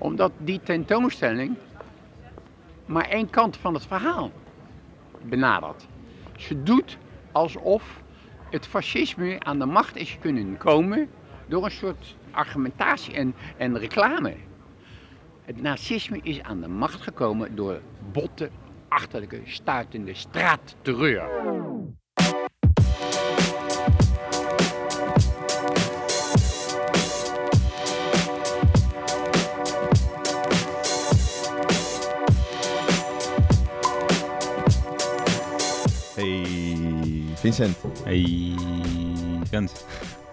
Omdat die tentoonstelling maar één kant van het verhaal benadert. Ze doet alsof het fascisme aan de macht is kunnen komen door een soort argumentatie en, en reclame. Het nazisme is aan de macht gekomen door botte, achterlijke, stuitende straatterreur. Vincent. Hey.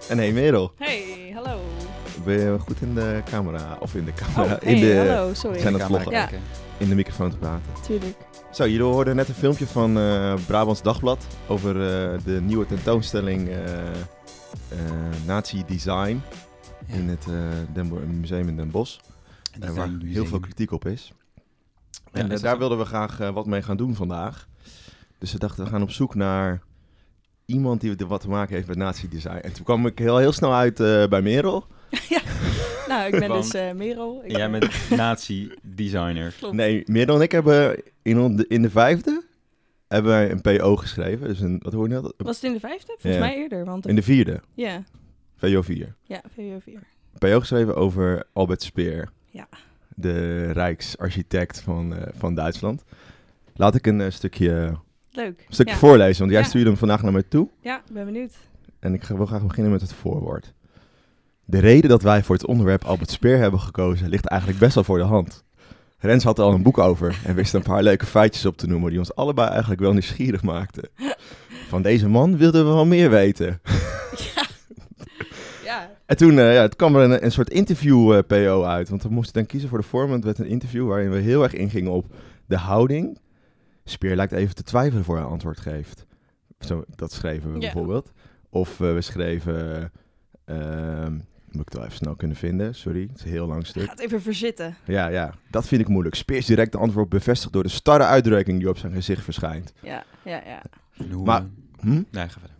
En hey Merel. Hey, hallo. Ben je goed in de camera? Of in de camera? Oh, hey, in de, hallo, sorry. We zijn het vloggen. Ja. In de microfoon te praten. Tuurlijk. Zo, jullie hoorden net een filmpje van eh, Brabants Dagblad over eh, de nieuwe tentoonstelling eh eh, Nazi Design Ja. in het eh, Den Bo- Museum in Den Bosch. En dat waar heel museum. veel kritiek op is. Ja, En is daar wilden we graag wat mee gaan doen vandaag. Dus we dachten, we gaan op zoek naar iemand die er wat te maken heeft met Nazi Design. En toen kwam ik heel, heel snel uit eh, bij Merel. Nou, ik ben Want- dus eh Merel. Ik, jij bent nazi-designer. klopt. Nee, Merel en ik hebben in, on- in de vijfde hebben wij een PO geschreven. Dus een, wat hoor je net? Was het in de vijfde? Volgens Ja. mij eerder. Want In de vierde, Ja, VO 4. ja, VWO 4. PO geschreven over Albert Speer. Ja. De Rijksarchitect van, eh, van Duitsland. Laat ik een stukje, Leuk. een stukje ja. voorlezen, want jij Ja. stuurde hem vandaag naar mij toe. Ja, ben benieuwd. En ik wil graag beginnen met het voorwoord. De reden dat wij voor het onderwerp Albert Speer hebben gekozen ligt eigenlijk best wel voor de hand. Rens had er al een boek over en wist een paar leuke feitjes op te noemen die ons allebei eigenlijk wel nieuwsgierig maakten. Van deze man wilden we wel meer weten. ja. ja. En toen eh, ja, het kwam er een, een soort interview-PO uit, want we moesten dan kiezen voor de vorm. Het werd een interview waarin we heel erg ingingen op de houding. Speer lijkt even te twijfelen voor hij antwoord geeft. Zo, dat schreven we Ja. bijvoorbeeld. Of eh, we schreven... ehm, moet ik het wel even snel kunnen vinden, sorry. Het is een heel lang stuk. Gaat even verzitten. Ja, ja, dat vind ik moeilijk. Speers directe antwoord bevestigd door de starre uitdrukking die op zijn gezicht verschijnt. Ja, ja, ja. Maar- eh, Hm? Nee, ga verder.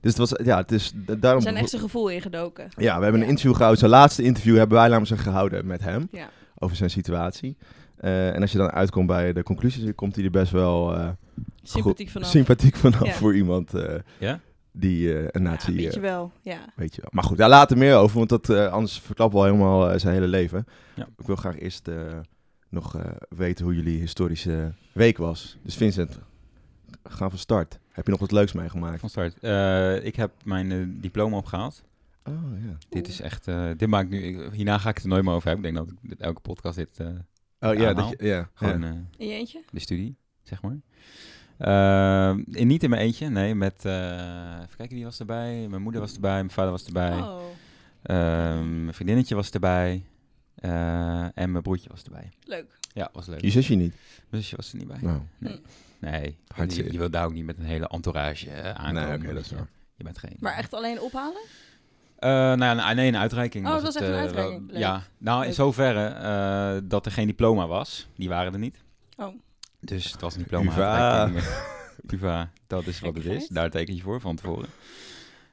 Dus het was, ja, het is da- daarom... zijn echt zijn gevoel ingedoken. Ja, we hebben Ja. een interview gehouden. Zijn laatste interview hebben wij namelijk gehouden met hem. Ja. Over zijn situatie. Eh, en als je dan uitkomt bij de conclusies, komt hij er best wel eh, Sympathiek vanaf. sympathiek vanaf Ja. voor iemand eh, Ja? die eh, een Ja, nazi... weet je wel. Ja. weet je wel. Maar goed, daar later meer over, want dat, eh, anders verklappen we al helemaal zijn hele leven. Ja. Ik wil graag eerst eh, nog eh, weten hoe jullie historische week was. Dus Vincent, ga van start. Heb je nog wat leuks meegemaakt? Van start. Eh, ik heb mijn diploma opgehaald. Oh ja. Dit is echt... eh, dit maakt nu... ik- hierna ga ik het er nooit meer over hebben. Ik denk dat ik dit, elke podcast dit... Oh ja, dat je, ja. gewoon ja. eh, In je eentje? de studie, zeg maar. Eh, in, niet in mijn eentje, nee. Met... eh, even kijken, wie was erbij? Mijn moeder was erbij, mijn vader was erbij. Oh. Ehm, mijn vriendinnetje was erbij. eh, en mijn broertje was erbij. Leuk. Ja, was leuk. Je zusje niet? Mijn zusje was er niet bij. Nou, Nee. Nee, Hartstikke. je, je wil daar ook niet met een hele entourage eh, aankomen. nee, oké, dat is waar. Je bent geen... Maar echt alleen ophalen? Eh, nou ja, een- nee, een uitreiking. Oh, was het was echt een eh, uitreiking. Leuk. ja, nou in zoverre eh, dat er geen diploma was. Die waren er niet. Oh. Dus het was een diploma. UvA. uitreiking. UvA, dat is wat het is. Daar teken je voor van tevoren.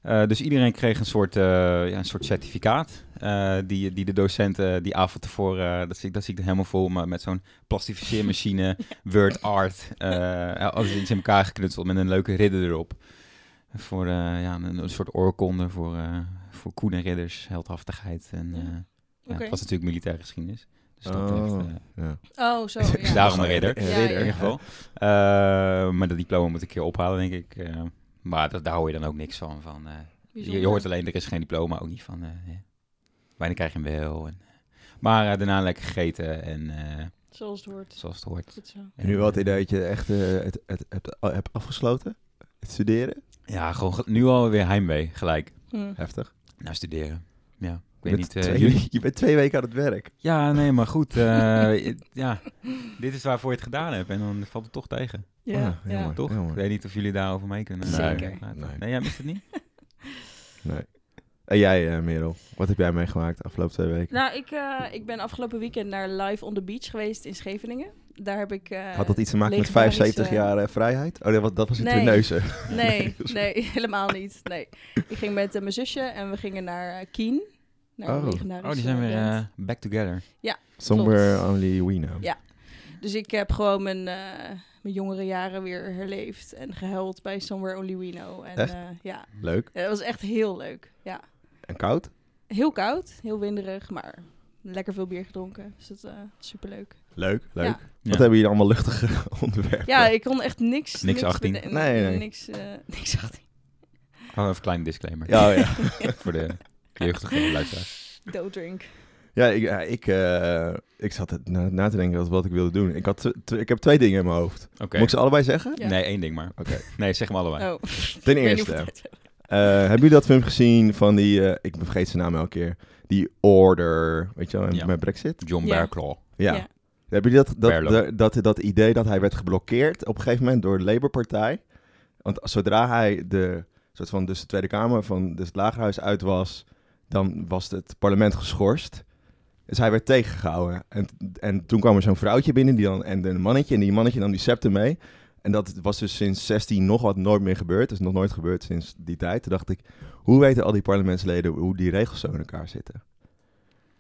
Eh, dus iedereen kreeg een soort, eh, ja, een soort certificaat. eh, die, die de docenten die avond tevoren, dat, zie, ik- dat zie ik er helemaal vol, maar met zo'n plastificeermachine, word art, eh alles iets in elkaar geknutseld met een leuke ridder erop. Voor eh, ja, een, een soort oorkonde voor, voor koene ridders, heldhaftigheid. En, Ja. eh, het was natuurlijk militaire geschiedenis. Dus dat Oh, heeft, eh, ja. Oh, zo. Ja. Daarom een ridder. Ja, ridder. in ieder geval. Eh, maar dat diploma moet ik een keer ophalen, denk ik. Eh, maar dat, daar hoor je dan ook niks van. van eh, je, je hoort alleen, er is geen diploma, ook niet van... eh ja. Wanneer krijg je hem wel? En, maar daarna lekker gegeten en eh, Zoals het hoort. zoals het hoort. Goed zo. En nu wel het idee dat je echt eh, het, het, het, hebt afgesloten? Het studeren? Ja, gewoon ge- nu alweer heimwee, gelijk. Hm. Heftig. Nou, studeren. Ja, ik Je weet bent, niet... eh, twee, je bent twee weken aan het werk. Ja, nee, maar goed. eh, ja, dit is waarvoor je het gedaan hebt en dan valt het toch tegen. Ja, Ah, ja. jammer. Toch? jammer. Ik weet niet of jullie daarover mee kunnen. Zeker. praten. Nee. Nee, jij mist het niet? Nee. En jij, eh, Merel, wat heb jij meegemaakt de afgelopen twee weken? Nou, ik, eh, ik ben afgelopen weekend naar Live on the Beach geweest in Scheveningen. Daar heb ik... eh, Had dat iets te maken met legendarische- 75 jaar eh, vrijheid? Oh, dat was, dat was in Nee. Terneuzen. Nee, nee, helemaal niet. Nee. Ik ging met eh, mijn zusje en we gingen naar eh, Kien. Naar Oh. Oh, die zijn weer eh, back together. Somewhere only we know. Ja. Dus ik heb gewoon mijn, eh, mijn jongere jaren weer herleefd en gehuild bij Somewhere Only We Know. En Echt? eh, ja, Leuk. Ja, dat was echt heel leuk. Ja. En koud? Heel koud, heel winderig, maar lekker veel bier gedronken. Dus dat was superleuk. Leuk, leuk. Ja. Ja. Wat hebben jullie allemaal luchtige onderwerpen? Ja, ik kon echt niks... Niks 18. bede- Nee, nee. Niks, eh, niks 18. Oh, even een kleine disclaimer. Ja, ja. Voor de jeugdige luisteraars. Doodrink. Ja, ik, ja, ik, eh, ik zat het na, na te denken wat, wat ik wilde doen. Ik, had t- t- ik heb twee dingen in mijn hoofd. Oké. Moet ik ze allebei zeggen? Ja. Nee, één ding maar. Oké. Nee, zeg hem allebei. Oh, Ten eerste, eh, hebben jullie dat film gezien van die, eh, ik vergeet zijn naam elke keer, die Order, weet je wel, Ja. met Brexit? John Ja. Bearclaw. Ja. Ja. Hebben jullie dat, dat, dat, dat, dat idee dat hij werd geblokkeerd op een gegeven moment door de Labour-partij? Want zodra hij de, soort van, dus de Tweede Kamer van dus het Lagerhuis uit was, dan was het parlement geschorst. Dus hij werd tegengehouden. En, en toen kwam er zo'n vrouwtje binnen die dan, en een mannetje. En die mannetje nam die scepter mee. En dat was dus sinds 16 nog wat nooit meer gebeurd. Dat is nog nooit gebeurd sinds die tijd. Toen dacht ik, hoe weten al die parlementsleden hoe die regels zo in elkaar zitten?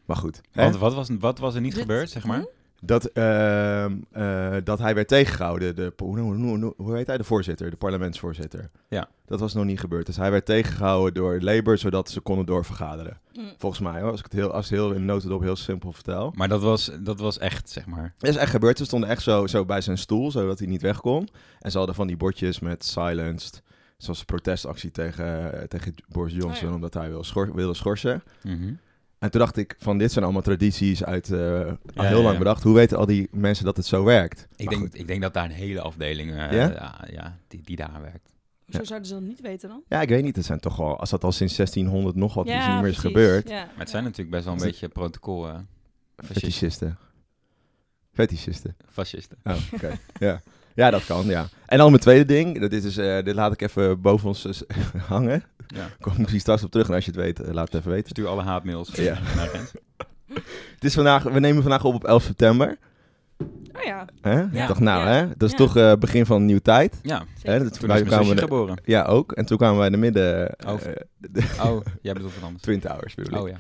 Maar goed. hè? Want wat was, wat was er niet Dit- gebeurd, zeg maar? Dat, ehm, eh, dat hij werd tegengehouden. De, hoe, hoe, hoe, hoe heet hij? De voorzitter, de parlementsvoorzitter. Ja. Dat was nog niet gebeurd. Dus hij werd tegengehouden door Labour, zodat ze konden doorvergaderen. Hm. Volgens mij, hoor. Als ik het heel, als het heel in notendop heel simpel vertel. Maar dat was, dat was echt, zeg maar. Dat is echt gebeurd. Ze stonden echt zo, zo bij zijn stoel, zodat hij niet weg kon. En ze hadden van die bordjes met silenced. Zoals protestactie tegen, tegen Boris Johnson, Oh ja. omdat hij wil schor- wilde schorsen. Mhm. En toen dacht ik van dit zijn allemaal tradities uit eh, al Ja, heel ja, lang ja. bedacht. Hoe weten al die mensen dat het zo werkt? Ik, Maar denk, goed. ik denk dat daar een hele afdeling, eh, Ja? die, die daar werkt. Zo Ja. zouden ze dat niet weten dan? Ja, ik weet niet. Het zijn toch wel, als dat al sinds 1600 nog wat is niet meer is precies. gebeurd. Ja. Maar het zijn natuurlijk best wel een beetje protocol eh fascisten. Fetischisten. Fetischisten. fascisten. Oh, oké. ja. ja, dat kan, ja. En dan mijn tweede ding. Dat is dus, eh, dit laat ik even boven ons hangen. Ja. Kom ik misschien straks op terug. En als je het weet, eh, laat het even weten. Stuur alle haatmails Ja. Het is vandaag, we nemen vandaag op op 11 september. Oh ja, Hè? Ja. Ik dacht, nou, Ja. hè? Dat is Ja. toch eh, begin van een nieuwe tijd. Ja, zeker. Hè? Dat, toen wij is mijn kwamen zusje de- geboren. ja, ook. En toen kwamen wij in de midden... eh, Oh. de Oh, jij bedoelt wat anders. Twin Towers, bedoel ik. Oh ja.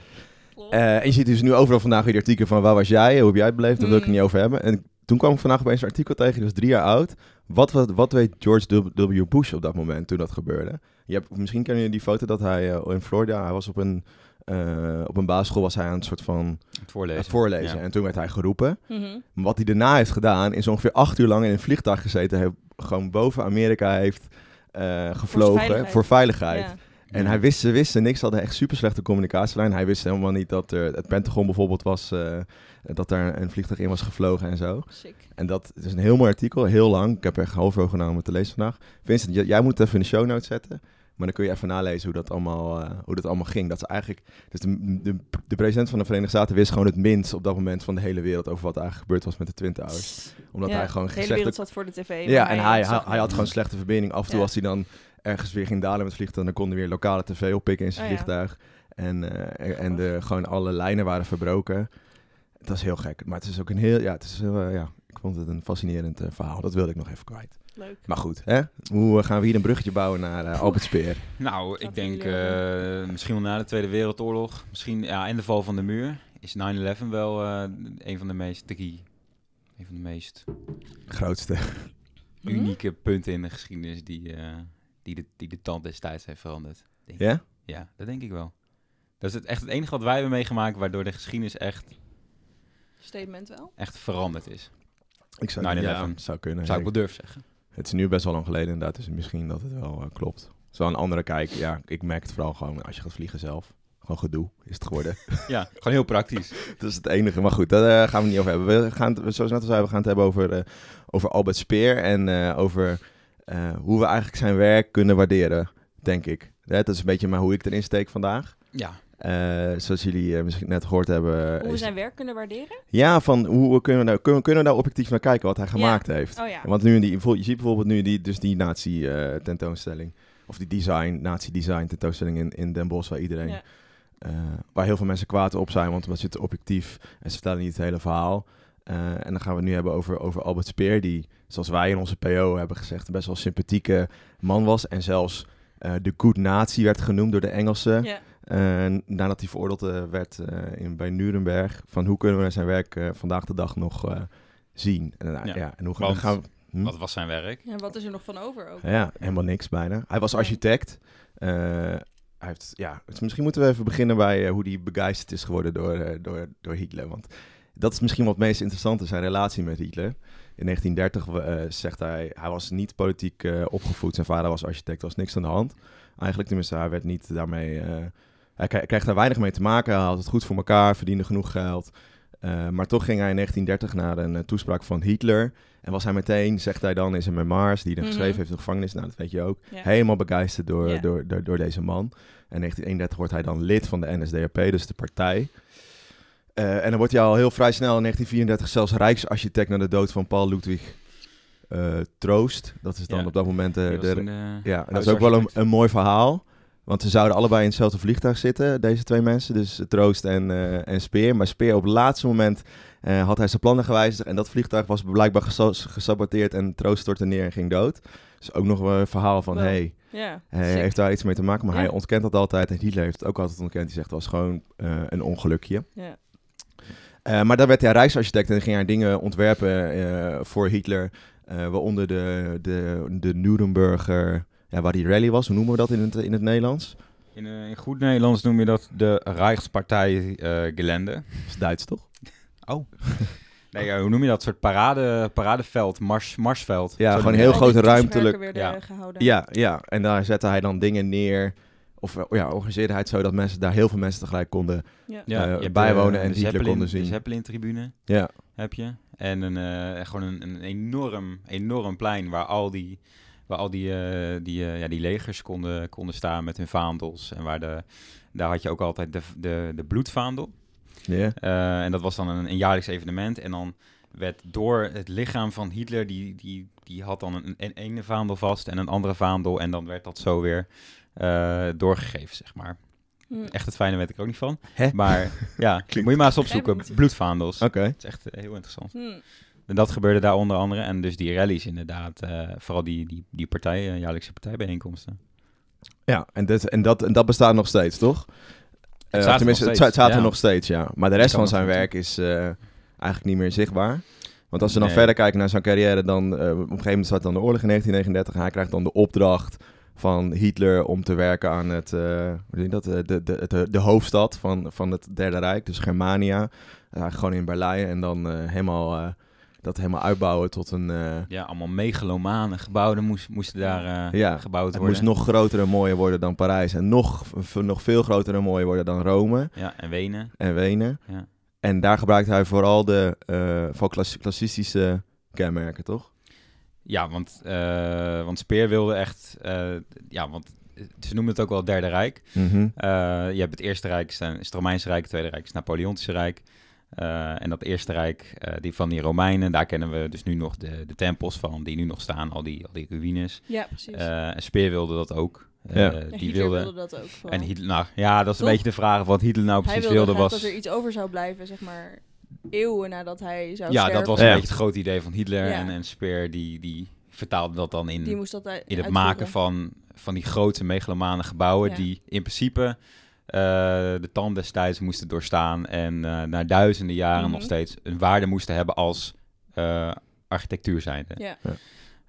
Eh, en je ziet dus nu overal vandaag weer die artikelen van waar was jij, hoe heb jij het beleefd, daar wil ik het Mm. niet over hebben. En toen kwam ik vandaag opeens een artikel tegen, die was drie jaar oud. Wat, wat, wat weet George W. Bush op dat moment toen dat gebeurde? Je hebt, misschien kennen jullie die foto dat hij eh, in Florida, hij was op een, eh, op een basisschool, was hij aan het soort van Het voorlezen. het voorlezen. Ja. En toen werd hij geroepen. Mhm. Maar wat hij daarna heeft gedaan, is ongeveer acht uur lang in een vliegtuig gezeten, heeft, gewoon boven Amerika heeft eh, gevlogen veiligheid. voor veiligheid. Ja. En hij wist, ze wisten niks, ze hadden echt super slechte communicatielijn. Hij wist helemaal niet dat er, het Pentagon bijvoorbeeld was, eh, dat daar een vliegtuig in was gevlogen en zo. Sick. En dat is een heel mooi artikel, heel lang. Ik heb er echt half over genomen om het te lezen vandaag. Vincent, jij moet het even in de show notes zetten. Maar dan kun je even nalezen hoe dat allemaal, eh, hoe dat allemaal ging. Dat is eigenlijk, dus de, de, de president van de Verenigde Staten wist gewoon het minst op dat moment van de hele wereld over wat er eigenlijk gebeurd was met de Twin Towers. Omdat Ja, hij gewoon De hele wereld zat voor de tv. ja, en hij, hij, hij had gewoon slechte verbinding. Af en toe als hij dan ergens weer ging dalen met vliegtuig, dan kon hij weer lokale tv oppikken in zijn Oh vliegtuig. En, eh, en de, gewoon alle lijnen waren verbroken. Dat is heel gek. Maar het is ook een heel, ja, het is heel, eh, ja, ik vond het een fascinerend verhaal. Dat wilde ik nog even kwijt. Leuk. Maar goed, hè? hoe eh, gaan we hier een bruggetje bouwen naar eh, Albert Speer? Nou, ik denk eh, misschien wel na de Tweede Wereldoorlog, misschien ja, en de val van de muur, is 9-11 wel eh, een van de meest drie, een van de meest Grootste. Hm? unieke punten in de geschiedenis die, eh, die, de, die de tand destijds heeft veranderd. Denk ik. Ja? Ja, dat denk ik wel. Dat is het, echt het enige wat wij hebben meegemaakt waardoor de geschiedenis echt, Statement wel. echt veranderd is. Ik zou, 9/11. ja, zou kunnen. Zou ik ja. wel durven zeggen. Het is nu best wel lang geleden inderdaad, dus misschien dat het wel eh, klopt. Wel een andere kijk. Ja, ik merk het vooral gewoon als je gaat vliegen zelf. Gewoon gedoe is het geworden. Ja, gewoon heel praktisch. Dat is het enige. Maar goed, daar eh, gaan we het niet over hebben. We gaan het, zoals net al zei, we gaan het hebben over, eh, over Albert Speer. En over hoe we eigenlijk zijn werk kunnen waarderen, denk ik. Dat is een beetje maar hoe ik erin steek vandaag. Ja, Eh, zoals jullie eh, misschien net gehoord hebben. Hoe we zijn werk kunnen waarderen? Ja, van hoe we kunnen, we nou, kunnen, kunnen we nou objectief naar kijken wat hij gemaakt heeft. Oh ja. Want nu in die, je ziet bijvoorbeeld nu die, dus die nazi eh, tentoonstelling. Of die design, nazi design tentoonstelling in, in Den Bosch, waar iedereen... Ja. waar heel veel mensen kwaad op zijn, want omdat ze het objectief en ze vertellen niet het hele verhaal. En dan gaan we het nu hebben over, over Albert Speer, die, zoals wij in onze PO hebben gezegd, een best wel sympathieke man was. En zelfs de good nazi werd genoemd door de Engelsen. Ja. Eh, nadat hij veroordeeld eh, werd eh, in, bij Nuremberg. Van hoe kunnen we zijn werk vandaag de dag nog eh, zien? En, Ja, ja. en hoe want- gaan we... Hm? Wat was zijn werk? En wat is er nog van over ook? Ja, helemaal niks bijna. Hij was architect. Eh, hij heeft, ja, dus misschien moeten we even beginnen bij eh, hoe hij begeisterd is geworden door, eh, door, door Hitler. Want dat is misschien wat het meest interessante, zijn relatie met Hitler. In 1930 eh, zegt hij, hij was niet politiek eh, opgevoed. Zijn vader was architect, er was niks aan de hand. Eigenlijk tenminste, hij werd niet daarmee... hij krij- kreeg daar weinig mee te maken. Hij had het goed voor elkaar, verdiende genoeg geld. Eh, maar toch ging hij in 1930 naar een eh, toespraak van Hitler. En was hij meteen, zegt hij dan in zijn memoirs, die hij Mhm. geschreven heeft in de gevangenis, nou dat weet je ook, helemaal begeisterd door, door, door, door deze man. En in 1931 wordt hij dan lid van de NSDAP, dus de partij. Eh, en dan wordt hij al heel vrij snel in 1934 zelfs rijksarchitect na de dood van Paul Ludwig eh, Troost. Dat is dan Ja. op dat moment de, eh, ja, dat is ook wel een, een mooi verhaal. Want ze zouden allebei in hetzelfde vliegtuig zitten, deze twee mensen. Dus Troost en, eh, en Speer. Maar Speer op het laatste moment eh, had hij zijn plannen gewijzigd. En dat vliegtuig was blijkbaar gesa- gesaboteerd. En Troost stortte neer en ging dood. Dus ook nog een verhaal van, hey, Ja, hij heeft daar iets mee te maken. Maar Ja. hij ontkent dat altijd. En Hitler heeft het ook altijd ontkend. Die zegt, het was gewoon eh, een ongelukje. Ja. Maar dan werd hij rijksarchitect en ging hij dingen ontwerpen voor Hitler. waaronder de, de, de Nuremberger, ja, waar die rally was. Hoe noemen we dat in het, in het Nederlands? In, eh, in goed Nederlands noem je dat de Rijkspartij eh Gelände. Dat is Duits, toch? Nee, eh, hoe noem je dat? soort parade, paradeveld, mars, marsveld. Ja, gewoon je heel grote ruimtelijk- ja. gehouden. Ja, ja. En daar zette hij dan dingen neer. Of eh, ja, organiseerde hij het zo dat mensen daar heel veel mensen tegelijk konden. Ja. Eh, bijwonen de- en de Hitler Zeppelin- konden zien. De Zeppelin-tribune Ja, heb je. En een, eh, gewoon een, een enorm, enorm plein waar al die, waar al die, eh, die, eh, ja, die legers konden, konden staan met hun vaandels. En waar de, daar had je ook altijd de, de, de bloedvaandel. ja. Eh, en dat was dan een, een jaarlijks evenement. En dan werd door het lichaam van Hitler, die, die, die had dan een, een ene vaandel vast en een andere vaandel. En dan werd dat zo weer eh, doorgegeven, zeg maar. Hm. Echt het fijne weet ik ook niet van. Hè? Maar ja, moet je maar eens opzoeken. Bloedvaandels. Oké. Het is echt heel interessant. Hm. En dat gebeurde daar onder andere. En dus die rallies inderdaad. eh, vooral die, die, die partij, eh, jaarlijkse partijbijeenkomsten. Ja, en, dit, en, dat, en dat bestaat nog steeds, toch? Eh, staat er tenminste, nog het steeds, sta- staat er ja. nog steeds, ja. Maar de rest van zijn werk is eh, eigenlijk niet meer zichtbaar. Want als we dan Nee. verder kijken naar zijn carrière, dan eh, op een gegeven moment start dan de oorlog in 1939. En hij krijgt dan de opdracht van Hitler om te werken aan het, eh, je dat? Eh, de, de, de, de hoofdstad van, van het Derde Rijk, dus Germania. Uh, gewoon in Berlijn en dan eh, helemaal, eh, dat helemaal uitbouwen tot een... eh, Ja, allemaal megalomane gebouwen moest, moesten daar eh, Ja, gebouwd het worden. moest nog groter en mooier worden dan Parijs. En nog, nog veel groter en mooier worden dan Rome. Ja, en Wenen. en Wenen. Ja. En daar gebruikt hij vooral de eh, van klass- kenmerken, toch? Ja, want, want Speer wilde echt... ja, want ze noemen het ook wel het Derde Rijk. Mhm. Je hebt het Eerste Rijk, is het Romeinse Rijk. Het Tweede Rijk is het Napoleontische Rijk. Eh, en dat Eerste Rijk, eh, die van die Romeinen, daar kennen we dus nu nog de, de tempels van, die nu nog staan, al die, al die ruïnes. Ja, precies. Eh, en Speer wilde dat ook. Eh, Ja. Ja, die Hitler wilde... wilde dat ook vooral. En Hitler, nou ja, dat is Toch? een beetje de vraag of wat Hitler nou hij precies wilde, wilde was... dat er iets over zou blijven, zeg maar, eeuwen nadat hij zou Ja, sterven. dat was Ja. een beetje het grote idee van Hitler. Ja. En, en Speer die, die vertaalde dat dan in, Die moest dat uit- in het uitvoeren. maken van, van die grote megalomane gebouwen... Ja. die in principe de tand destijds moesten doorstaan... en eh, na duizenden jaren Mhm. nog steeds een waarde moesten hebben als eh, architectuur zijnde. Ja. Ja.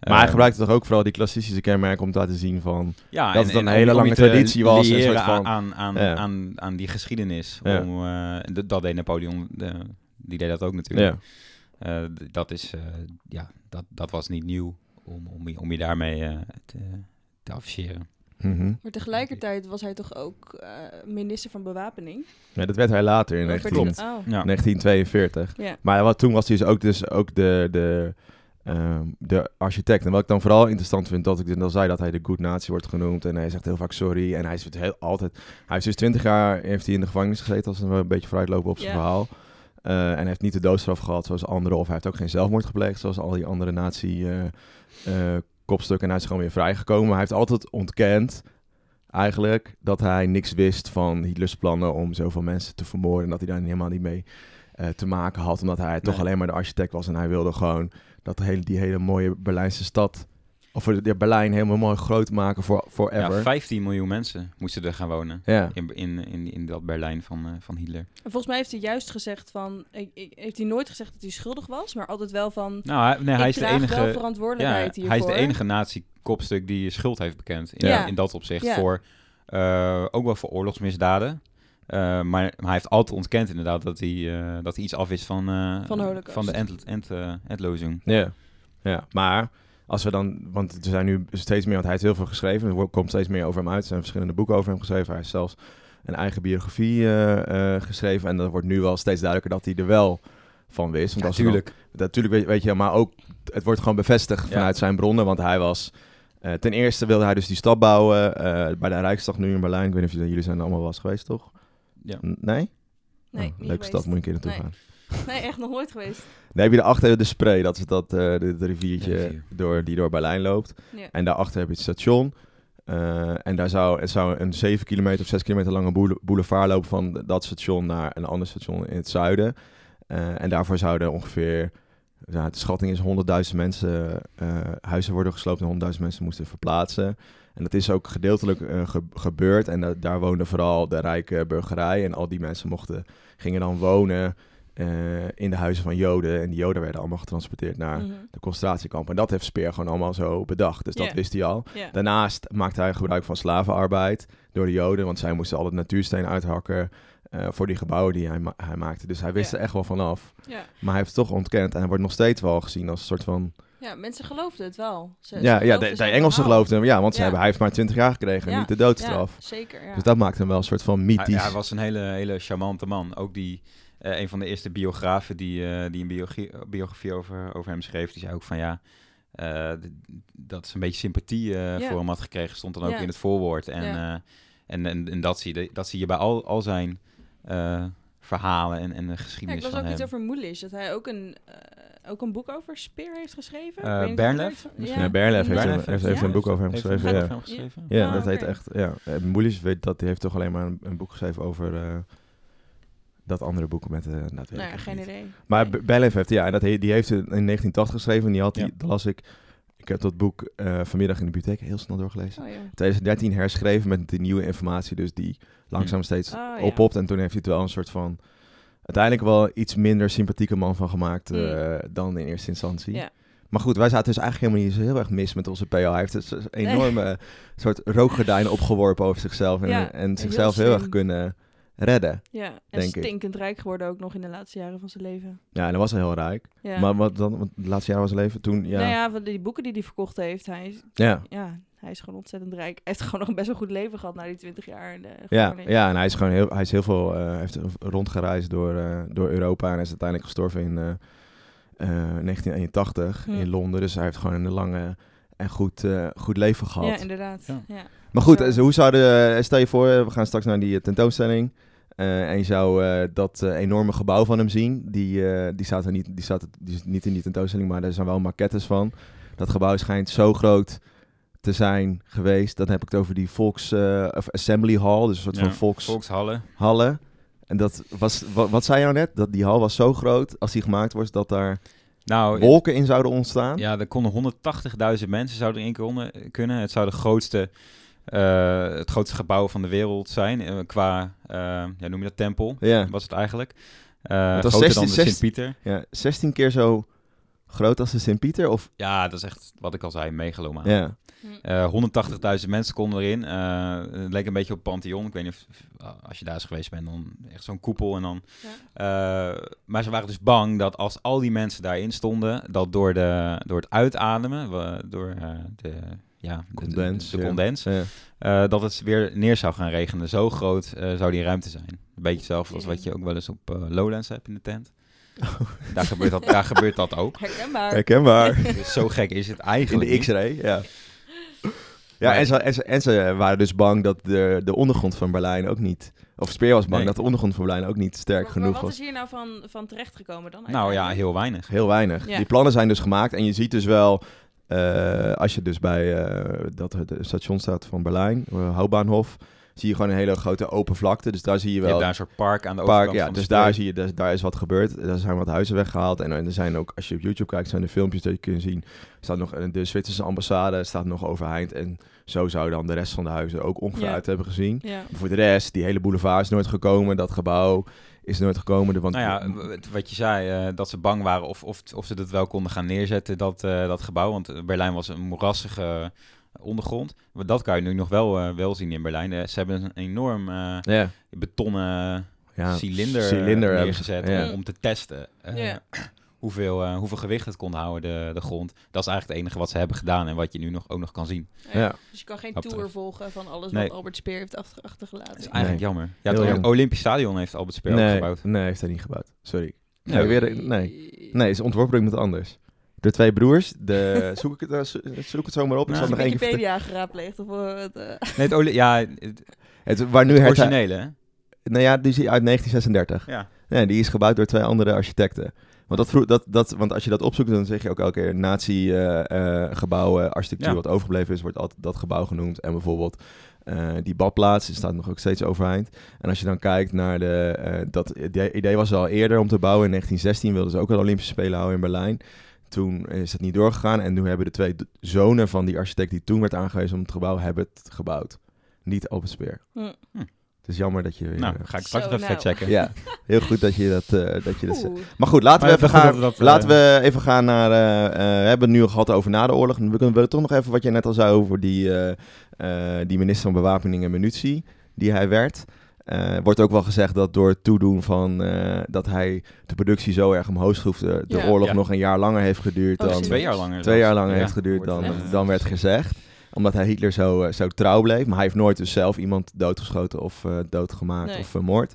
Eh, Maar hij gebruikte toch ook vooral die klassistische kenmerken om te laten zien van... ja, dat het een hele lange traditie was, een leren soort van- aan, aan, Ja. aan, aan die geschiedenis. Ja. Om, eh, en dat, deed Napoleon, de, die deed dat ook natuurlijk. Eh, dat, is, eh, ja, dat, dat was niet nieuw om, om, je, om je daarmee eh, te, te afficheren. Mhm. Maar tegelijkertijd was hij toch ook eh, minister van Bewapening? ja, dat werd hij later in Of werd hij 19, dat- oh. Ja. 1942. Ja. Maar wat, toen was hij dus ook, dus ook de, de, ehm, de architect. En wat ik dan vooral interessant vind, dat ik dit al zei, dat hij de good nazi wordt genoemd. En hij zegt heel vaak sorry. En hij is het heel, altijd... Hij is dus 20 jaar heeft hij in de gevangenis gezeten, als we een beetje vooruitlopen op zijn Ja. verhaal. Eh, en hij heeft niet de doodstraf gehad zoals anderen. Of hij heeft ook geen zelfmoord gepleegd, zoals al die andere nazi-kopstukken. en hij is gewoon weer vrijgekomen. Maar hij heeft altijd ontkend, eigenlijk, dat hij niks wist van Hitlers plannen om zoveel mensen te vermoorden. En dat hij daar helemaal niet mee eh, te maken had. Omdat hij toch alleen maar de architect was. En hij wilde gewoon dat hele, die hele mooie Berlijnse stad Of voor de, Berlijn helemaal mooi groot maken voor Ja, forever. 15 miljoen mensen moesten er gaan wonen. Ja. In, in, in, in dat Berlijn van, eh, van Hitler. En volgens mij heeft hij juist gezegd van... Ik, ik- heeft hij nooit gezegd dat hij schuldig was, maar altijd wel van... Nou, hij, nee, hij is de enige. Ja, verantwoordelijkheid hiervoor. hij is de enige nazi-kopstuk die schuld heeft bekend. In, Ja. in dat opzicht. Ja. Voor, eh, ook wel voor oorlogsmisdaden. Eh, maar, maar hij heeft altijd ontkend inderdaad dat hij, eh, dat hij iets af is van, eh, Van de Holocaust. van de end, end, endlozing. Ja. ja, maar als we dan, want er zijn nu steeds meer, want hij heeft heel veel geschreven, er komt steeds meer over hem uit. Er zijn verschillende boeken over hem geschreven. Hij heeft zelfs een eigen biografie eh, eh, geschreven. En dat wordt nu wel steeds duidelijker dat hij er wel van wist. Want Natuurlijk. Natuurlijk, weet, weet je, maar ook het wordt gewoon bevestigd Ja. vanuit zijn bronnen. Want hij was. eh, ten eerste wilde hij dus die stad bouwen eh, bij de Rijksdag nu in Berlijn. Ik weet niet of jullie, jullie zijn er allemaal wel eens geweest, toch? Ja. N- Nee? Nee, Oh, leuke stad, moet je een keer naartoe Nee. gaan. Nee, echt nog nooit geweest. Dan heb je daarachter de Spree, dat is dat, eh de, de riviertje rivier. door, die door Berlijn loopt. Ja. En daarachter heb je het station. Eh, en daar zou, het zou een 7 kilometer of 6 kilometer lange boule- boulevard lopen van dat station naar een ander station in het zuiden. Eh, en daarvoor zouden ongeveer, ja, de schatting is 100.000 mensen, eh, huizen worden gesloopt en 100.000 mensen moesten verplaatsen. En dat is ook gedeeltelijk ge- gebeurd. En da- daar woonde vooral de rijke burgerij. En al die mensen mochten, gingen dan wonen eh, in de huizen van Joden. En die Joden werden allemaal getransporteerd naar Mhm. de concentratiekampen. En dat heeft Speer gewoon allemaal zo bedacht. Dus dat wist hij al. Daarnaast maakte hij gebruik van slavenarbeid door de Joden. Want zij moesten al het natuursteen uithakken eh, voor die gebouwen die hij, ma- hij maakte. Dus hij wist er echt wel vanaf. Ja. Maar hij heeft het toch ontkend. En hij wordt nog steeds wel gezien als een soort van... ja, mensen geloofden het wel. Ze- ze ja, ja, de, Engelsen geloofden hem. Ja, want ze Ja. hebben, hij heeft maar 20 jaar gekregen. Ja. Niet de doodstraf. Ja, zeker, ja. Dus dat maakt hem wel een soort van Hij, mythisch. ja, hij was een hele, hele charmante man. Ook die, eh, een van de eerste biografen die, eh, die een biografie, biografie over, over hem schreef, die zei ook van ja, eh, dat ze een beetje sympathie Ja. voor hem had gekregen, stond dan ook Ja. in het voorwoord. En, Ja. eh, en, en, en dat, zie je, dat zie je bij al, al zijn eh, verhalen en, en de Ja, geschiedenis ik las van ook hem. iets over Moelisch, dat hij ook een, ook een boek over Speer heeft geschreven. Ik Bernlef? of het- Misschien- Ja, Berlef heeft, heeft, heeft, heeft ja. een boek over hem Heeft geschreven. een Ja, hem geschreven? ja Ah, dat heet echt... Ja. Moelis weet dat, die heeft toch alleen maar een, een boek geschreven over... eh, dat andere boek met... eh weet Nou ja, echt geen niet. idee. Maar Nee. B- Bellev heeft, ja, en dat he- die heeft in 1980 geschreven. En die had, die, Ja. dat las ik, ik heb dat boek eh, vanmiddag in de bibliotheek heel snel doorgelezen. Oh, ja. 2013 herschreven met de nieuwe informatie, dus die langzaam steeds ja. oppopt. En toen heeft hij het wel een soort van, uiteindelijk wel iets minder sympathieke man van gemaakt eh, Mm. dan in eerste instantie. Ja. Maar goed, wij zaten dus eigenlijk helemaal niet zo heel erg mis met onze PO. Hij heeft dus een enorme soort rookgordijn opgeworpen over zichzelf. En, Ja, en zichzelf heel, erg kunnen redden. Ja, en ik. stinkend rijk geworden ook nog in de laatste jaren van zijn leven. Ja, en hij was al heel rijk. Ja. Maar wat dan, want het laatste jaar was zijn leven toen, ja. Nou ja, van die boeken die hij verkocht heeft, hij is, ja. ja, hij is gewoon ontzettend rijk. Hij heeft gewoon nog een best wel goed leven gehad na die 20 jaar Ja, ja, en hij is gewoon heel, hij is heel veel, eh, heeft rondgereisd door, eh, door Europa en is uiteindelijk gestorven in eh, eh, 1981 Hm. in Londen. Dus hij heeft gewoon een lange en goed, eh, goed leven gehad. Ja, inderdaad. Ja. Ja. maar goed, Zo. dus hoe zouden, stel je voor, we gaan straks naar die tentoonstelling. Eh, en je zou eh, dat eh, enorme gebouw van hem zien. Die, die, staat er niet, die, staat, die is niet in die tentoonstelling, maar er zijn wel maquettes van. Dat gebouw schijnt zo groot te zijn geweest. Dan heb ik het over die Volks of Assembly Hall, dus een soort Ja, van volks Volkshallen. hallen. En dat was, wat, wat zei je nou net? Dat die hal was zo groot, als die gemaakt wordt, dat daar Nou, wolken in zouden ontstaan. Ja, er konden 180.000 mensen zouden konden, kunnen. Het zou de grootste, eh, het grootste gebouw van de wereld zijn. eh, qua, eh, ja, noem je dat, tempel, Ja, was het eigenlijk. Eh Het was groter 16 dan de Sint-Pieter. ja 16 keer zo groot als de Sint-Pieter? Of, Ja, dat is echt, wat ik al zei, megalomaan. ja. Eh 180.000 mensen konden erin. Eh, het leek een beetje op Pantheon. Ik weet niet of, als je daar eens geweest bent, dan echt zo'n koepel. En dan, Eh, maar ze waren dus bang dat als al die mensen daarin stonden, dat door, de, door het uitademen, door eh, de, ja, de- de- Condens, de, ja. condens, ja. eh, dat het weer neer zou gaan regenen. Zo groot eh, zou die ruimte zijn. Een beetje hetzelfde als wat je ook wel eens op eh, Lowlands hebt in de tent. Daar, gebeurt dat, daar gebeurt dat ook. Herkenbaar. Herkenbaar. Dus zo gek is het in eigenlijk de niet. X-ray, ja. Ja, Maar- en ze, en, ze, en ze waren dus bang dat de, de ondergrond van Berlijn ook niet... Of Speer was bang Nee. dat de ondergrond van Berlijn ook niet sterk Maar- genoeg maar wat was. is hier nou van, van terechtgekomen dan? Nou ja, heel weinig. Heel weinig. Ja. Die plannen zijn dus gemaakt en je ziet dus wel, eh, als je dus bij eh, dat het station staat van Berlijn, uh, Hauptbahnhof, zie je gewoon een hele grote open vlakte. Dus daar zie je Je wel... hebt daar een soort park aan de park, overkant ja, van dus daar zie je, dus daar is wat gebeurd. Er zijn wat huizen weggehaald. En, er zijn ook, als je op YouTube kijkt, zijn er filmpjes dat je kunt zien. Er staat nog de Zwitserse ambassade staat nog overeind. En zo zou dan de rest van de huizen ook ongeveer Ja. uit hebben gezien. Ja. Voor de rest, die hele boulevard is nooit gekomen. Dat gebouw is nooit gekomen. De- Want, Nou ja, wat je zei, eh, dat ze bang waren of, of, of ze dat wel konden gaan neerzetten, dat, eh, dat gebouw. Want eh, Berlijn was een moerassige ondergrond. Maar dat kan je nu nog wel, eh, wel zien in Berlijn. Ze hebben een enorm eh, ja, betonnen ja, cilinder, cilinder neergezet om, om te testen eh, Ja. hoeveel, eh, hoeveel gewicht het kon houden, de, de grond. Dat is eigenlijk het enige wat ze hebben gedaan en wat je nu nog, ook nog kan zien. Ja. Dus je kan geen tour volgen van alles Nee. wat Albert Speer heeft achter- achtergelaten. Dat is eigenlijk jammer. Ja, het jammer. Olympisch Stadion heeft Albert Speer ook nee, gebouwd. nee, heeft hij niet gebouwd. Sorry. Nee. Nee, weer, nee. nee, is ontworpen door iemand anders. De twee broers. De, zoek, ik het, eh, zo- zoek het zo maar op. Ik zal nog één. Wikipedia geraadpleegd of het, eh, Nee, het, Oli- ja, het, Het, waar nu het het, originele, hè? Nou ja, die is uit 1936. Ja. Nee, die is gebouwd door twee andere architecten. Want, dat, vroeg- dat, dat, want als je dat opzoekt, dan zeg je ook elke keer nazi-gebouwen, architectuur Ja. wat overgebleven is, wordt altijd dat gebouw genoemd. En bijvoorbeeld eh, die badplaats die staat nog ook steeds overeind. En als je dan kijkt naar de... eh, dat idee, idee was al eerder om te bouwen. In 1916 wilden ze ook een Olympische Spelen houden in Berlijn. Toen is het niet doorgegaan. En nu hebben de twee zonen van die architect die toen werd aangewezen om het gebouw, hebben het gebouwd. Niet Albert Speer. Hm. Het is jammer dat je... weer, Nou, eh, ga ik straks nog even nou. checken. ja, heel goed dat je dat, eh, dat, je dat. Maar goed, laten we Maar even gaan. dat dat, laten eh, we even gaan naar. eh, eh, we hebben het nu al gehad over na de oorlog. We kunnen willen toch nog even wat je net al zei over die, eh, eh, die minister van Bewapening en Munitie, die hij werd. Eh, wordt ook wel gezegd dat door het toedoen van eh, dat hij de productie zo erg omhoog schroefde, de Ja. oorlog Ja. nog een jaar langer heeft geduurd Oh, dan? Twee jaar langer. twee jaar langer Ja, heeft geduurd dan, eh, dan werd gezegd. Omdat hij Hitler zo, eh, zo trouw bleef. Maar hij heeft nooit dus zelf iemand doodgeschoten of eh, doodgemaakt Nee. of vermoord.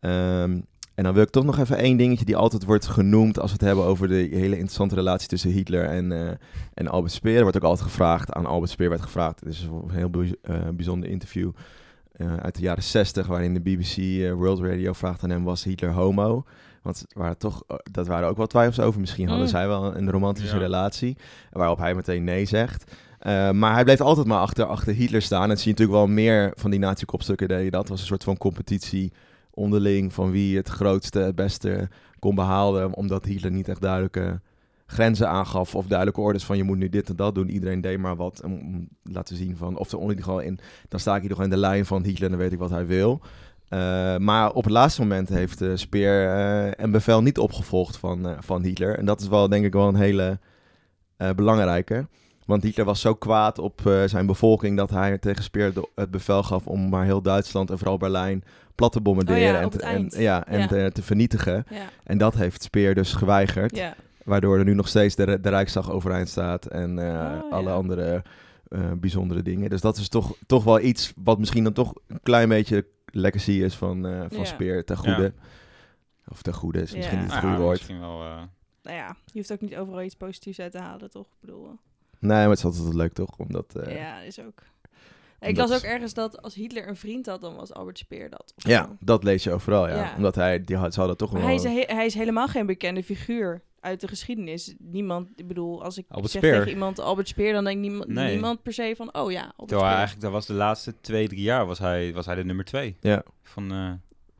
Ehm, en dan wil ik toch nog even één dingetje die altijd wordt genoemd als we het hebben over de hele interessante relatie tussen Hitler en, eh, en Albert Speer. Er wordt ook altijd gevraagd, aan Albert Speer werd gevraagd, het is een heel bij- eh, bijzonder interview eh, uit de jaren 60, waarin de BBC eh, World Radio vraagt aan hem, was Hitler homo? Want waren toch, eh, dat waren ook wel twijfels over. Misschien hadden Mm. zij wel een romantische Ja. relatie, waarop hij meteen nee zegt. Eh, maar hij bleef altijd maar achter, achter Hitler staan. En zie je natuurlijk wel meer van die nazi-kopstukken dat. Was een soort van competitie onderling van wie het grootste, het beste kon behalen. Omdat Hitler niet echt duidelijke grenzen aangaf of duidelijke orders van je moet nu dit en dat doen. Iedereen deed maar wat om, om te laten zien van, of in geval in, dan sta ik hier nog in de lijn van Hitler en dan weet ik wat hij wil. Eh, maar op het laatste moment heeft Speer eh, een bevel niet opgevolgd van, van Hitler. En dat is wel denk ik wel een hele belangrijke. Want Hitler was zo kwaad op eh, zijn bevolking dat hij tegen Speer de- het bevel gaf om maar heel Duitsland en vooral Berlijn plat te bombarderen Oh ja, en, te, en, ja, en Ja. Te, te vernietigen. Ja, En dat heeft Speer dus geweigerd. ja. Waardoor er nu nog steeds de, de Rijksdag overeind staat en eh, Oh, alle ja. andere eh, bijzondere dingen. Dus dat is toch, toch wel iets wat misschien dan toch een klein beetje legacy is van, eh, van Ja. Speer ten goede. Of ten goede is misschien Ja. niet het goede ja, woord. Misschien wel... eh, Nou ja, je hoeft ook niet overal iets positiefs uit te halen, toch? Ik bedoel, Nee, maar het is altijd leuk toch? Omdat, eh, ja, is ook. Ik las ook ergens dat als Hitler een vriend had, dan was Albert Speer dat. ja, zo. dat lees je overal, ja. Ja. Omdat hij, die had, ze hadden toch wel... hij is, he- hij is helemaal geen bekende figuur uit de geschiedenis. Niemand, ik bedoel, als ik Albert zeg Speer. tegen iemand Albert Speer, dan denkt niemand, Nee. niemand per se van, oh ja, Albert Terwijl eigenlijk, dat was de laatste twee, drie jaar, was hij, was hij de nummer twee Ja, van, eh,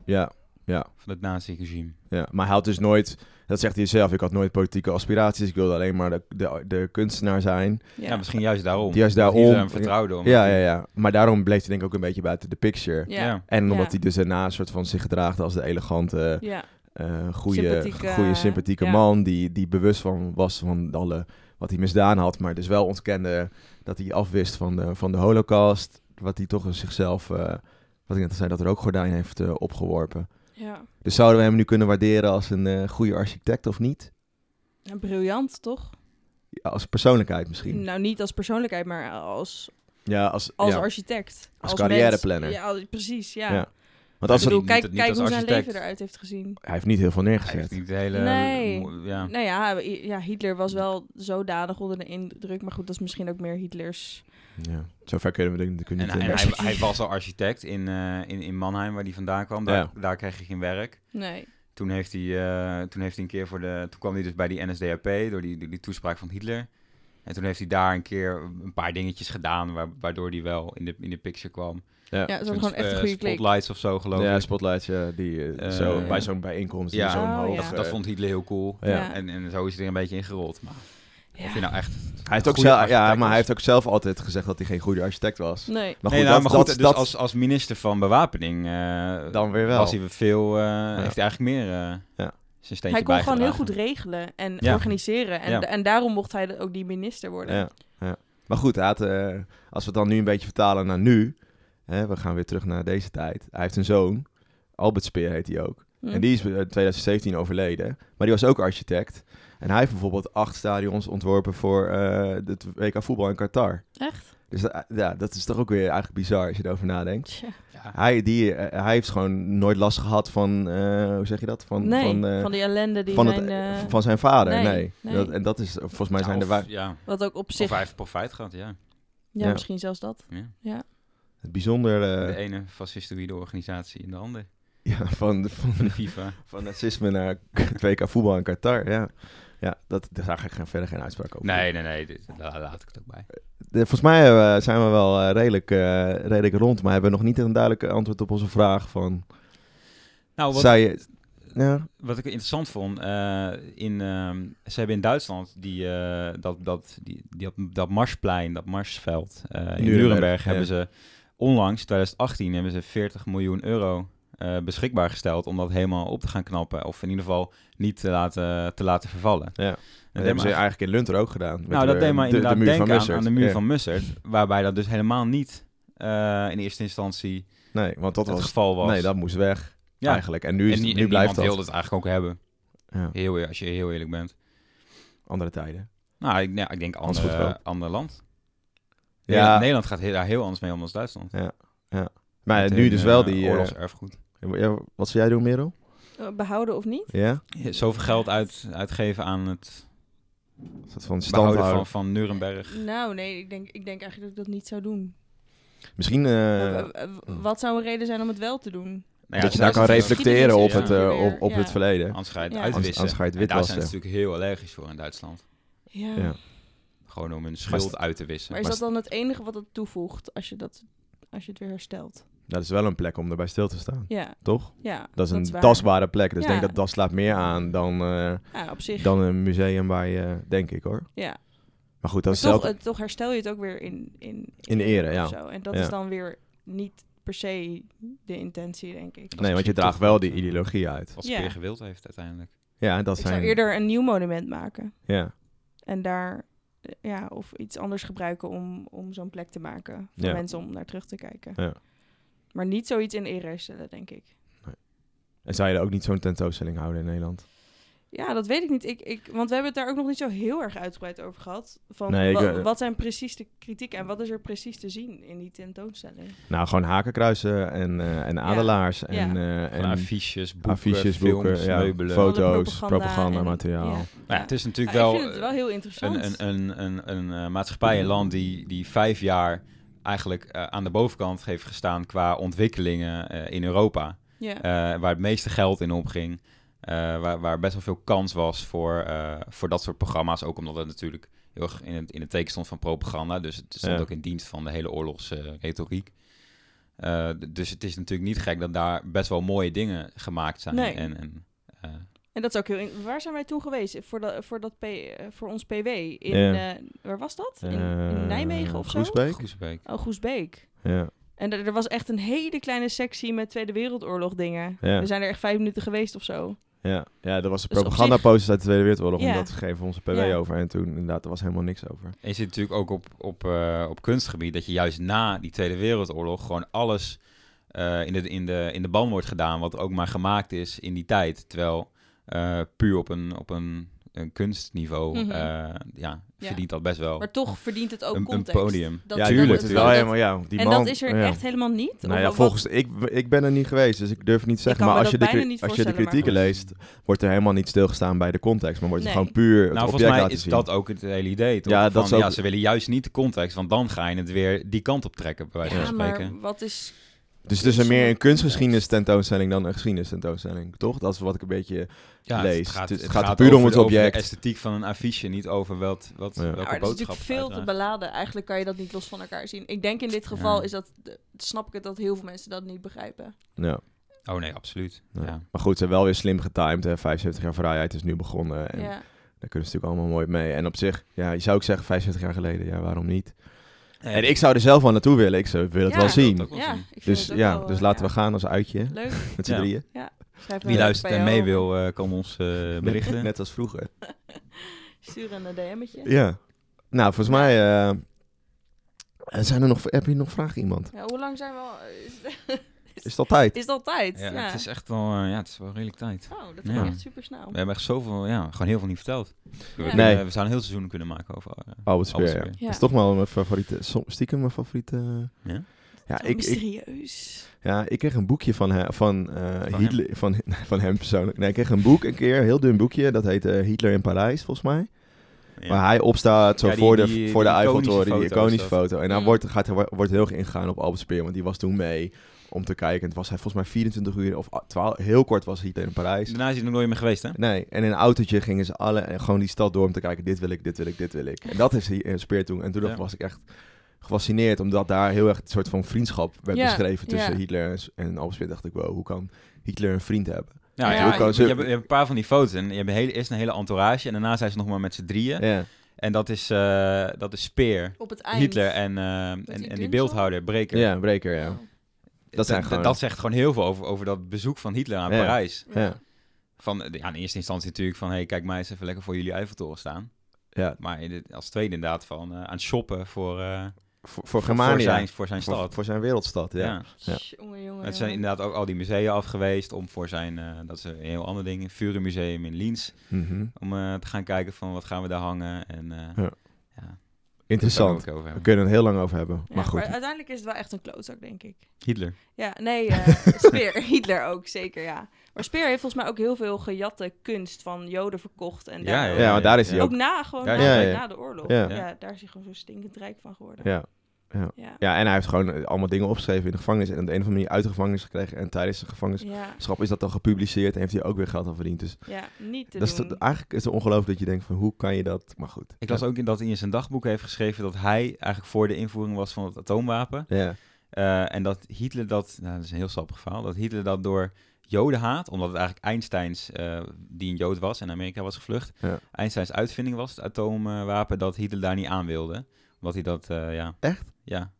ja, ja, van het nazi-regime. ja. Maar hij had dus nooit... Dat zegt hij zelf. Ik had nooit politieke aspiraties. Ik wilde alleen maar de, de, de kunstenaar zijn. Ja, misschien juist daarom. Juist daarom. Hem vertrouwde. omdat Ja, hij- ja, ja. Maar daarom bleef hij denk ik ook een beetje buiten de picture. Ja, ja. En omdat Ja. hij dus daarna een soort van zich gedraagde als de elegante, eh goede, Sympathieke, goede, sympathieke ja. man. Die, die bewust van was van alle wat hij misdaan had. Maar dus wel ontkende dat hij afwist van de, van de holocaust. Wat hij toch zichzelf, eh, wat ik net al zei, dat er ook gordijn heeft eh, opgeworpen. Ja. Dus zouden we hem nu kunnen waarderen als een eh, goede architect of niet? Ja, briljant, toch? Ja, als persoonlijkheid misschien. Nou, niet als persoonlijkheid, maar als, Ja, als, als ja. architect. Als carrièreplanner. Ja, als- precies, ja. Ja. Want als ik bedoel, niet- kijk, niet kijk als hoe zijn leven eruit heeft gezien. hij heeft niet heel veel Hij neergezet. heeft niet de hele... Nee. Ja. Nou ja, ja, Hitler was wel zodanig onder de indruk. Maar goed, dat is misschien ook meer Hitlers... Ja. Zover kunnen we denk ik En, niet hij, in. hij, hij was al architect in, eh, in, in Mannheim, waar hij vandaan kwam. Daar, Ja. daar kreeg hij geen werk. Nee. Toen heeft hij, eh, toen heeft hij een keer voor de... Toen kwam hij dus bij die NSDAP door die, door die toespraak van Hitler. En toen heeft hij daar een keer een paar dingetjes gedaan, wa- waardoor hij wel in de, in de picture kwam. Ja, Ja, hadden Zo'n, gewoon echt een eh, goede klik. Spotlights of zo, geloof ja ik. spotlights, ja, die eh, Eh, zo, ja. bij zo'n bijeenkomst die Ja. Oh, ja. Dat, dat vond Hitler heel cool. ja. Ja. En, en zo is hij er een beetje ingerold. Maar Ja. of je nou echt... Hij heeft ook zelf, ja, maar was. hij heeft ook zelf altijd gezegd dat hij geen goede architect was. Nee. Maar goed, nee, nou, dat, maar dat, goed, dus dat als, als minister van bewapening eh, dan weer wel. was hij veel, eh, heeft hij eigenlijk meer eh, Ja. zijn steentje Hij kon gewoon heel goed regelen en Ja. organiseren. En, Ja. en daarom mocht hij ook die minister worden. Ja, ja. Maar goed, had, eh, als we het dan nu een beetje vertalen naar nu, hè, we gaan weer terug naar deze tijd. Hij heeft een zoon, Albert Speer heet hij ook. Hm. En die is in 2017 overleden, maar die was ook architect. En hij heeft bijvoorbeeld acht stadions ontworpen voor eh het WK voetbal in Qatar. Echt? Dus dat- ja, dat is toch ook weer eigenlijk bizar als je erover nadenkt. Ja. Hij, die, eh, hij heeft gewoon nooit last gehad van, eh, hoe zeg je dat? Van, nee, van, eh, van die ellende die van, zijn... het, eh, van zijn vader, nee, nee. nee. Dat, en dat is, volgens mij Ja, zijn er of- ja. wat ook op Of zich... hij heeft profijt gehad, ja. ja, Ja. misschien zelfs dat. ja. het bijzonder De ene fascistoïde organisatie in de andere. Ja, van, van, Van de FIFA. van nazisme naar het WK voetbal in Qatar. Ja, ja dat, daar ga ik geen, verder geen uitspraak over. Nee, nee, nee. dit- daar laat ik het ook bij. De- volgens mij eh, zijn we wel eh, redelijk, eh, redelijk rond, maar hebben we nog niet een duidelijk antwoord op onze vraag van... Nou, wat, Zou je... Ja, wat ik interessant vond, eh, in, ehm, ze hebben in Duitsland die, eh, dat, dat, die, die, dat, dat Marsplein, dat Marsveld eh, in Nuremberg, Nuremberg, ja. hebben ze onlangs, 2018, hebben ze 40 miljoen euro eh, beschikbaar gesteld om dat helemaal op te gaan knappen. Of in ieder geval niet te laten, te laten vervallen. ja. En dat hebben ze eigenlijk in Lunter ook gedaan. met nou, de- dat mij de- de inderdaad muur van denken aan, de muur Ja. van Mussert, waarbij dat dus helemaal niet eh, in eerste instantie Nee, want dat het was... geval was. Nee, dat moest weg ja. eigenlijk. En nu, is, en, nie- nu en blijft niemand dat. wilde het eigenlijk ook hebben. Ja, Heel, eer- als je heel eerlijk bent. andere tijden. Nou, ik, nou, ik denk goedkoop. ander land. Ja. Nederland, Nederland gaat heel, daar heel anders mee om dan Duitsland. Maar Met nu hun, dus wel eh, die... eh, oorlogserfgoed. Ja, wat zou jij doen, Merel? Eh, Behouden of niet? Ja? Ja, Zoveel geld uit, uitgeven aan het van stand behouden houden? van, van Nuremberg. Nou, nee, ik denk, ik denk eigenlijk dat ik dat niet zou doen. Misschien eh, Eh, eh, wat zou een reden zijn om het wel te doen? Nou ja, dat je daar kan reflecteren op het, op, op het verleden. Anders ga je het Ja. uitwissen. Anders- anders ga je het En daar zijn ze natuurlijk heel allergisch voor in Duitsland. Ja. Ja. Gewoon om hun schuld uit te wissen. Maar is dat dan het enige wat het toevoegt als je, dat, als je het weer herstelt? Dat is wel een plek om erbij stil te staan, Ja, toch? ja. Dat is een tastbare plek. Dus ik Ja. denk dat dat slaat meer aan dan, eh, Ja, op zich. dan een museum waar je, denk ik hoor. ja. Maar goed, dat Maar is toch, hetzelfde. eh, toch herstel je het ook weer in, in, In ere, ja. Zo. En dat Ja. is dan weer niet per se de intentie, denk ik. Nee, want je draagt wel die eh, ideologie uit. Wat Ja. Speer gewild heeft uiteindelijk. Ja, dat Ik zijn... zou eerder een nieuw monument maken. Ja, En daar, ja, of iets anders gebruiken om, om zo'n plek te maken. Voor Ja. mensen om naar terug te kijken. Ja. Maar niet zoiets in ere stellen, denk ik. en zou je er ook niet zo'n tentoonstelling houden in Nederland? Ja, dat weet ik niet. Ik, ik, want we hebben het daar ook nog niet zo heel erg uitgebreid over gehad. Van Nee, ik, wa- eh, wat zijn precies de kritiek en wat is er precies te zien in die tentoonstelling? Nou, gewoon hakenkruisen en, eh, en adelaars en, Ja. eh, Van en affiches, boeken, affiches, films, ja, meubelen. foto's, propaganda, en- materiaal. ja. Nou ja, Ja. het is natuurlijk Ja, wel, ik vind het wel heel een, interessant. een, een, een, een eh, maatschappij, een land die, die vijf jaar eigenlijk eh, aan de bovenkant heeft gestaan qua ontwikkelingen eh, in Europa. ja. eh, waar het meeste geld in omging. eh, waar, waar best wel veel kans was voor, eh, voor dat soort programma's. Ook omdat het natuurlijk heel erg in het, in het teken stond van propaganda. Dus het stond Ja. ook in dienst van de hele oorlogsretoriek. Eh, dus het is natuurlijk niet gek dat daar best wel mooie dingen gemaakt zijn. Nee. En, en, eh, En dat is ook heel... in- Waar zijn wij toen geweest? Voor, dat voor, dat P, eh, voor ons PW? In, Ja. eh, waar was dat? In, Eh, in Nijmegen of zo? Groesbeek? Goesbeek. Oh, Goesbeek. Ja. En er, er was echt een hele kleine sectie met Tweede Wereldoorlog dingen. Ja. We zijn er echt vijf minuten geweest of zo. Ja, ja, dat was de Dus uit de Tweede Wereldoorlog. Ja. En dat geven we onze PW Ja. over. En toen inderdaad, er was helemaal niks over. En je zit natuurlijk ook op, op, eh, op kunstgebied dat je juist na die Tweede Wereldoorlog gewoon alles eh, in, de, in, de, in de ban wordt gedaan wat ook maar gemaakt is in die tijd. Terwijl eh, puur op een, op een, een kunstniveau Mhm. eh, ja, Ja. verdient dat best wel Maar toch verdient het ook een, een context. podium. Dat- ja, dat- tuurlijk. dat- het is wel ja, die en man, dat is er ja. echt helemaal niet? Nou ja, volgens ik, ik ben er niet geweest, dus ik durf niet te zeggen. Maar als je, de, als je de maar kritieken leest, wordt er helemaal niet stilgestaan bij de context, maar wordt het Nee. gewoon puur het Nou, volgens mij is zien. dat ook het hele idee. Toch? Ja, dat Van, is ook- ja, ze willen juist niet de context, want dan ga je het weer die kant op trekken, bij wijze Ja, van maar spreken. wat is Dus het is een meer een kunstgeschiedenis tentoonstelling dan een geschiedenis tentoonstelling, toch? Dat is wat ik een beetje... Ja, lees. Het gaat, Het het gaat gaat puur om het object. de esthetiek van een affiche, niet over wat, wat, Ja. welke Maar het is natuurlijk veel te beladen. Eigenlijk kan je dat niet los van elkaar zien. Ik denk in dit geval Ja. is dat, snap ik het dat heel veel mensen dat niet begrijpen. Ja. Oh nee, absoluut. Ja. Ja. Maar goed, ze hebben wel weer slim getimed. Hè. 75 jaar vrijheid is nu begonnen. En ja. daar kunnen ze natuurlijk allemaal mooi mee. En op zich, ja, je zou ook zeggen 75 jaar geleden. Ja, waarom niet? Ja, En ik zou er zelf wel naartoe willen. Ik zou, wil het Ja. wel zien. het ook wel ja, zien. ik vind Dus het ook ja, wel, dus eh, laten ja. we gaan als uitje. Leuk. Met z'n Ja. drieën. Schrijf Wie luistert en mee wil, eh, kan ons eh, berichten. Net als vroeger. Stuur een DM'tje. Ja. Nou, volgens mij... zijn er nog, heb je nog vragen iemand? Ja, hoe lang zijn we al? Is, Is het altijd? is het altijd? Ja, Ja. Het is echt wel, eh, ja, het is wel redelijk tijd. Oh, dat Ja. ging echt super snel. We hebben echt zoveel, ja, gewoon heel veel niet verteld. We, Ja. Nee. we zouden een heel seizoen kunnen maken over Albert Speer, Albert ja. Speer. Ja. Dat is toch wel mijn favoriete... Stiekem mijn favoriete... Ja? Ja, ik, ik, mysterieus. ja, ik kreeg een boekje van, he- van, eh, Van Hitler, van, van hem persoonlijk. Nee, ik kreeg een boek een keer, een heel dun boekje. Dat heette Hitler in Parijs, volgens mij. Ja. Waar hij opstaat zo Ja, die- voor de, die- voor de Eiffeltoren, die is iconische dat. foto. En dan wordt, gaat, wordt heel erg ingegaan op Albert Speer, want die was toen mee om te kijken. En het was hij volgens mij 24 uur of 12, heel kort was Hitler in Parijs. Daarna is hij nog nooit meer geweest, hè? Nee, en in een autootje gingen ze alle en gewoon die stad door om te kijken, dit wil ik, dit wil ik, dit wil ik. En dat is hij- Speer toen. En toen Ja. was ik echt gefascineerd, omdat daar heel erg een soort van vriendschap werd Ja, beschreven tussen ja. Hitler en, en Albert Speer. dacht ik, wow, hoe kan Hitler een vriend hebben? Ja, Ja, je, je, hebt, je hebt een paar van die foto's en je hebt een hele, eerst een hele entourage en daarna zijn ze nog maar met z'n drieën. Ja, En dat is, eh, dat is Speer, Op het eind. Hitler en, eh, en, die en die beeldhouder, Breker. ja Breker, ja. Oh. Dat zijn dat, gewoon- dat zegt gewoon heel veel over, over dat bezoek van Hitler aan Ja. Parijs. Ja. Van, ja, in eerste instantie natuurlijk van, hey, kijk mij eens even lekker voor jullie Eiffeltoren staan. Ja, Maar in de- als tweede inderdaad van eh, aan het shoppen voor, eh, voor, voor voor, Germania. zijn, voor zijn Voor, stad. voor zijn wereldstad, ja. ja. Ja. Jongen, jongen, Het zijn inderdaad ook al die musea af geweest om voor zijn, eh, dat is een heel ander ding, Vurenmuseum in Liens, Mhm. om eh, te gaan kijken van wat gaan we daar hangen. En, eh, Ja. ja, Interessant. we het ook over We hebben. kunnen het heel lang over hebben. Ja, maar goed. uiteindelijk is het wel echt een klootzak, denk ik. Hitler. Ja, nee, eh, Speer. Hitler ook, zeker, ja. Maar Speer heeft volgens mij ook heel veel gejatte kunst van Joden verkocht. En Ja, daar ja, Ja, maar daar is hij ook ook. na, gewoon Ja, na, ja, de- ja. na de oorlog. Ja. Ja. daar is hij gewoon zo stinkend rijk van geworden. Ja. Ja. ja, en hij heeft gewoon eh, allemaal dingen opgeschreven in de gevangenis. En op de een of andere manier uit de gevangenis gekregen. En tijdens de gevangenschap Ja, is dat dan gepubliceerd. En heeft hij ook weer geld aan verdiend. Dus ja, niet te dat is eigenlijk is het ongelooflijk dat je denkt van hoe kan je dat... Maar goed. Ik las ook in dat hij in zijn dagboek heeft geschreven dat hij eigenlijk voor de invoering was van het atoomwapen. Ja, Eh, en dat Hitler dat, nou, dat is een heel sappig verhaal, dat Hitler dat door Joden haat, omdat het eigenlijk Einsteins, eh, die een Jood was en naar Amerika was gevlucht, Ja. Einsteins uitvinding was, het atoomwapen, dat Hitler daar niet aan wilde. Omdat hij dat, eh, ja... Echt? Ja.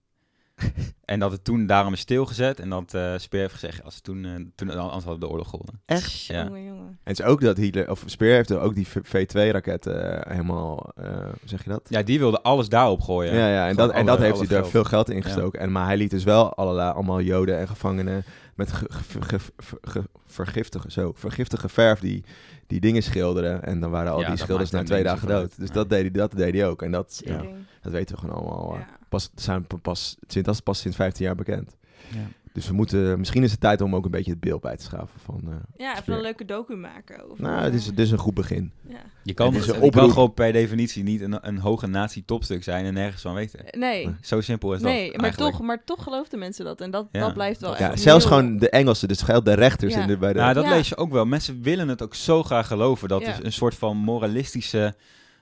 en dat het toen daarom is stilgezet en dat eh Speer heeft gezegd, als het toen, eh, toen anders hadden de oorlog gewonnen. echt? Ja. Jongen, jongen. En het is ook dat Hitler... Of Speer heeft ook die V2-raket helemaal... eh, hoe zeg je dat? Ja, die wilde alles daarop gooien. Ja, ja, en dat, en dat heeft hij er geld. veel geld in gestoken. En, maar hij liet dus wel allerlei, allemaal joden en gevangenen met ge, ge, ge, ge- ge- vergiftige, zo, vergiftige verf die, die dingen schilderen. En dan waren al Ja, die schilders na twee dagen dood. Dus Ja. dat, deed hij, dat deed hij ook. En dat, ja. Dat weten we gewoon allemaal. eh. Ja. Pas, zijn pa- pas, sinds, dat is pas sinds 15 jaar bekend. Ja. Dus we moeten, misschien is het tijd om ook een beetje het beeld bij te schaven van... eh, Ja, even een leuke docu maken. Over, nou, het is, het is een goed begin. ja. Je kan, is een kan oproep. gewoon per definitie niet een, een hoge nazi-topstuk zijn en nergens van weten. Nee, Zo simpel is dat nee maar, eigenlijk. toch, maar toch geloofden mensen dat. En dat, Ja. dat blijft wel Ja, echt zelfs heel- gewoon de Engelsen, dus geldt de rechters Ja. in de, bij de... Nou, dat Ja. lees je ook wel. Mensen willen het ook zo graag geloven. Dat Ja. er een soort van moralistische...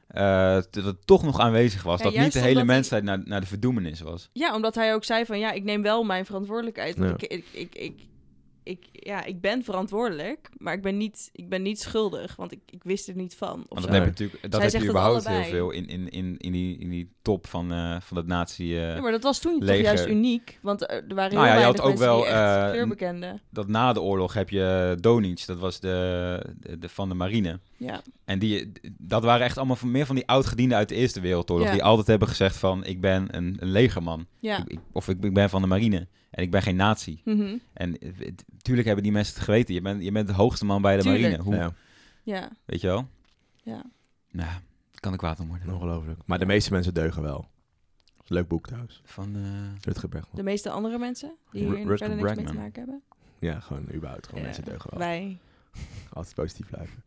eh, dat het toch nog aanwezig was. Ja, dat niet de hele hij- mensheid naar, naar de verdoemenis was. Ja, omdat hij ook zei van ja, ik neem wel mijn verantwoordelijkheid. Ja. Ik, ik, ik, ik, ik, ja, ik ben verantwoordelijk, maar ik ben niet, ik ben niet schuldig, want ik, ik wist er niet van. Want dat heb je natuurlijk dat heb je überhaupt heel veel in, in, in, in, die, in die top van, eh, van het nazi... eh, Ja, maar dat was toen toch juist uniek, want er, waren heel Nou ja, je had ook wel, bekenden. dat na de oorlog heb je Donitz, dat was de, de, de- van de marine. Ja, En die, dat waren echt allemaal van, meer van die oud-gedienden uit de Eerste Wereldoorlog. Ja. Die altijd hebben gezegd van, ik ben een, een legerman. ja. Ik, ik- of ik, ik ben van de marine. En ik ben geen nazi. Mhm. En eh, het- tuurlijk hebben die mensen het geweten. Je bent, je bent de hoogste man bij de Tuurlijk. marine. Hoe, Ja, ja, Weet je wel? ja. Nou, kan ik kwaad om worden. ongelooflijk. Maar de meeste mensen deugen wel. Leuk boek trouwens. Van, eh, Rutger Bregman. De meeste andere mensen die hier verder niks mee te maken hebben. Ja, gewoon überhaupt. Gewoon Ja, mensen deugen wel. Wij. Altijd positief blijven.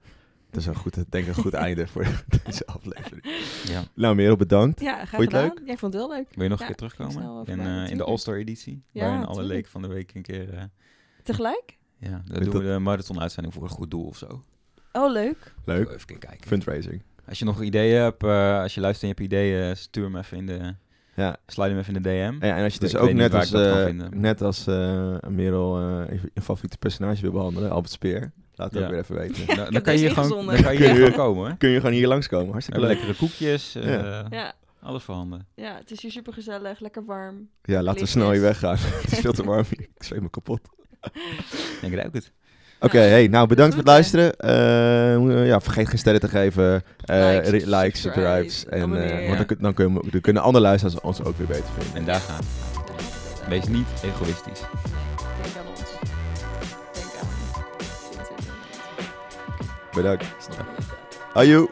Dat is een goed, denk ik een goed einde voor deze aflevering. Ja. Nou, Merel, bedankt. Ja, graag Vond je het gedaan. Ja, ik vond het heel leuk. Wil je nog Ja, een keer terugkomen? In, eh, in de. All-Star editie? Ja, waarin alle tuurlijk. leken van de week een keer... eh, Tegelijk? ja, dan doen dat- we de marathon-uitzending voor een goed doel of zo. Oh, leuk. Leuk. Even kijken. Fundraising. Als je nog ideeën hebt, eh, als je luistert en je hebt ideeën, stuur hem even in de... Ja. Slide hem even in de DM. En, ja, en als je dus ook net als, eh, vinden. net als eh Merel eh, even een favoriete personage wil behandelen, Albert Speer, laat het Ja. ook weer even weten. Dan- ik dan, kan je gewoon, dan kan je Kun hier je- gewoon komen, hoor. Kun je gewoon hier langskomen, hartstikke leuk. lekkere koekjes, eh, Ja. Ja, alles voorhanden. ja, het is hier super gezellig, lekker warm. Ja, laten we snel hier weggaan. het is veel te warm hier. Ik zweet me kapot. Ik ruik het. Oké, Ja. hey, nou bedankt voor het hè? luisteren. Eh, ja, vergeet geen sterren te geven. Eh Likes, ri- likes, subscribe, subscribes. En, eh, want dan, kun- dan, kunnen, dan kunnen andere luisteraars ons ook weer beter vinden. En daar gaan. Wees niet egoïstisch. Are you?